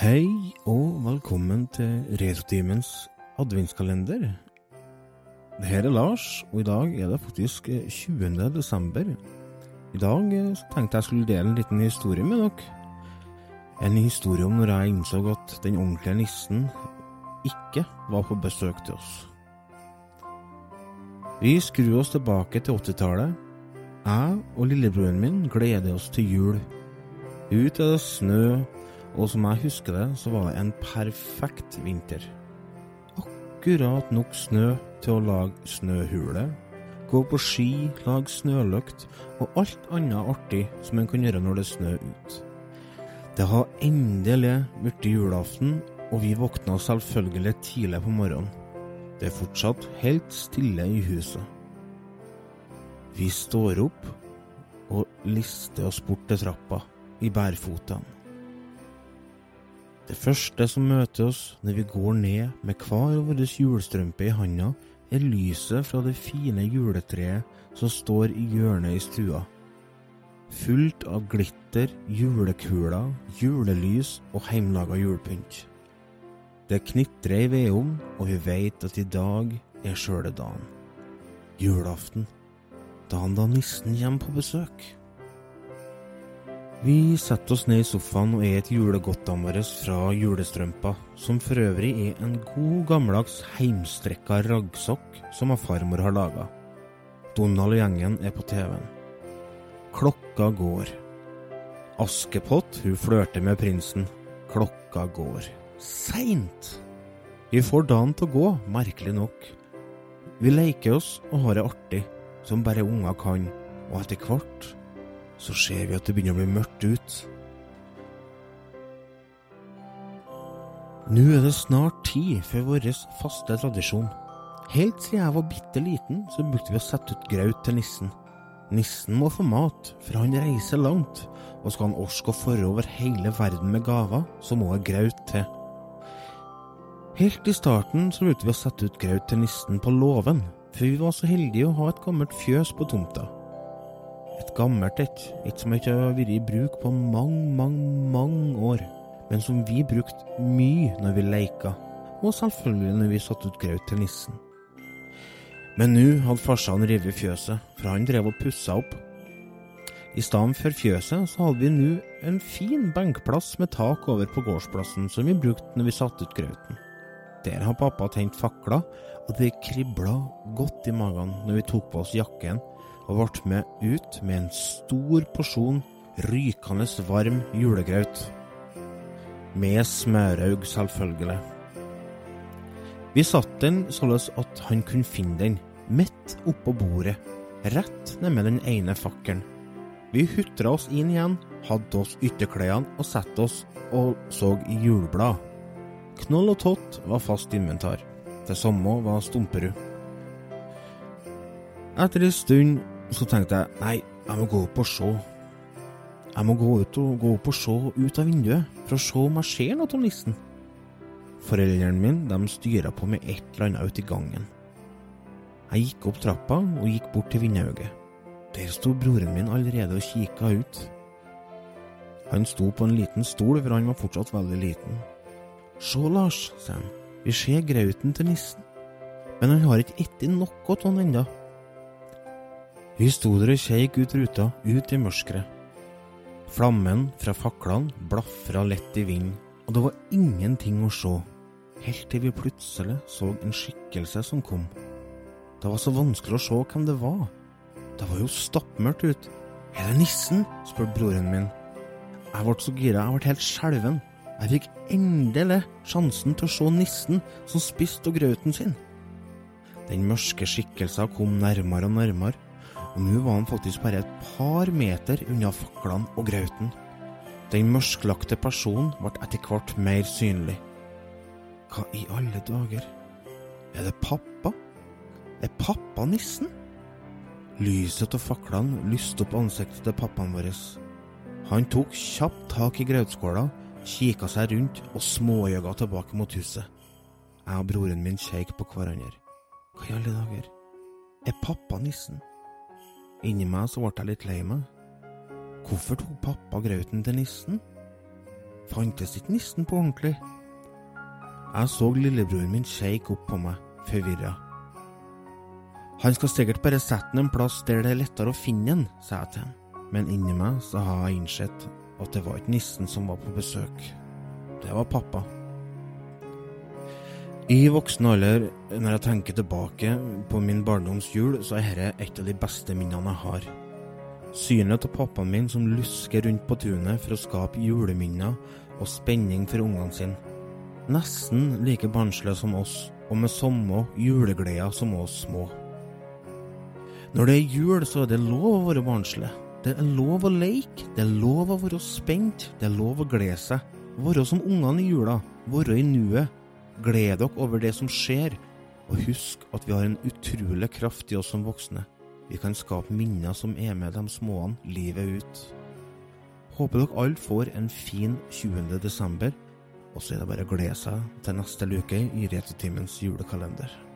Hei og velkommen til Retrotimens adventskalender. Det her er Lars, og i dag er det faktisk 20. desember. I dag eh, tenkte jeg skulle dele en liten historie med dere. En historie om når jeg innså at den ordentlige nissen ikke var på besøk til oss. Vi skrur oss tilbake til 80-tallet. Jeg og lillebroren min gleder oss til jul. Ut er det snø, og som jeg husker det, så var det en perfekt vinter. Akkurat nok snø til å lage snøhule, gå på ski, lage snølykt og alt annet artig som en kan gjøre når det snør ut. Det har endelig blitt julaften, og vi våkna selvfølgelig tidlig på morgenen. Det er fortsatt helt stille i huset. Vi står opp og lister oss bort til trappa i bærfotene. Det første som møter oss når vi går ned med hver vår julestrømpe i handa, er lyset fra det fine juletreet som står i hjørnet i stua. Fullt av glitter, julekuler, julelys og heimlaga julepynt. Det knitrer i vedovnen, og vi veit at i dag er sjøle dagen. Julaften. Dagen da nissen kommer på besøk. Vi setter oss ned i sofaen og et julegodtene våre fra julestrømpa, som for øvrig er en god gammeldags heimstrekka raggsokk som farmor har laga. Donald og gjengen er på TV-en. Klokka går. Askepott, hun flørter med prinsen. Klokka går. Seint! Vi får dagen til å gå, merkelig nok. Vi leker oss og har det artig, som bare unger kan, og etter hvert så ser vi at det begynner å bli mørkt ut. Nå er det snart tid for vår faste tradisjon. Helt siden jeg var bitte liten, så brukte vi å sette ut graut til nissen. Nissen må få mat, for han reiser langt, og skal han orske å fare over hele verden med gaver, så må det graut til. Helt i starten så brukte vi å sette ut graut til nissen på låven, for vi var så heldige å ha et gammelt fjøs på tomta. Et gammelt et, et som ikke har vært i bruk på mange, mange, mange år, men som vi brukte mye når vi leika, og selvfølgelig når vi satte ut graut til nissen. Men nå hadde farsan revet fjøset, for han drev og pussa opp. I stedet for fjøset så hadde vi nå en fin benkplass med tak over på gårdsplassen som vi brukte når vi satte ut grauten. Der har pappa tent fakler, og det kribla godt i magen når vi tok på oss jakken og ble med ut med en stor porsjon rykende varm julegraut. Med smøraug, selvfølgelig. Vi satt den således at han kunne finne den, midt oppå bordet, rett nedmed den ene fakkelen. Vi hutra oss inn igjen, hadde oss ytterklærne og satte oss og så i juleblad. Knoll og tott var fast inventar. Det samme var Stumperud. Etter en stund så tenkte jeg nei, jeg må gå opp og se. Jeg må gå, ut og, gå opp og se ut av vinduet for å se om jeg ser noe av nissen. Foreldrene mine de styra på med et eller annet ute i gangen. Jeg gikk opp trappa og gikk bort til vindauget. Der sto broren min allerede og kikka ut. Han sto på en liten stol, for han var fortsatt veldig liten. Se, Lars, sa han, vi ser grauten til nissen, men han har ikke spist noe av den ennå. Vi sto der og kjeik ut ruta, ut i mørket. Flammen fra faklene blafra lett i vinden, og det var ingenting å se, helt til vi plutselig så en skikkelse som kom. Det var så vanskelig å se hvem det var. Det var jo stappmørkt ut. Er det nissen? spurte broren min. Jeg ble så gira, jeg ble helt skjelven. Jeg fikk endelig sjansen til å se nissen som spiste av grauten sin. Den mørke skikkelsen kom nærmere og nærmere og nå var han faktisk bare et par meter unna faklene og grauten. Den mørklagte personen ble etter hvert mer synlig. Hva i alle dager? Er det pappa? Er pappa nissen? Lyset av faklene lyste opp ansiktet til pappaen vår. Han tok kjapt tak i grautskåla, kikka seg rundt og småjøga tilbake mot huset. Jeg og broren min kjekk på hverandre. Hva i alle dager? Er pappa nissen? Inni meg så ble jeg litt lei meg. Hvorfor tok pappa grauten til nissen? fantes ikke nissen på ordentlig. Jeg så lillebroren min kjeike opp på meg, forvirra. Han skal sikkert bare sette den en plass der det er lettere å finne den, sa jeg til ham, men inni meg så har jeg innsett at det var ikke nissen som var på besøk. Det var pappa. I voksen alder, når jeg tenker tilbake på min barndoms jul, så er dette et av de beste minnene jeg har. Synet av pappaen min som lusker rundt på tunet for å skape juleminner og spenning for ungene sine. Nesten like barnslig som oss, og med samme julegleder som oss små. Når det er jul, så er det lov å være barnslig. Det er lov å leke, det er lov å være spent, det er lov å glede seg. Være som ungene i jula, være i nuet. Gled dere over det som skjer, og husk at vi har en utrolig kraft i oss som voksne. Vi kan skape minner som er med de småene livet ut. Håper dere alle får en fin 20. desember, og så er det bare å glede seg til neste luke i Retrotimens julekalender.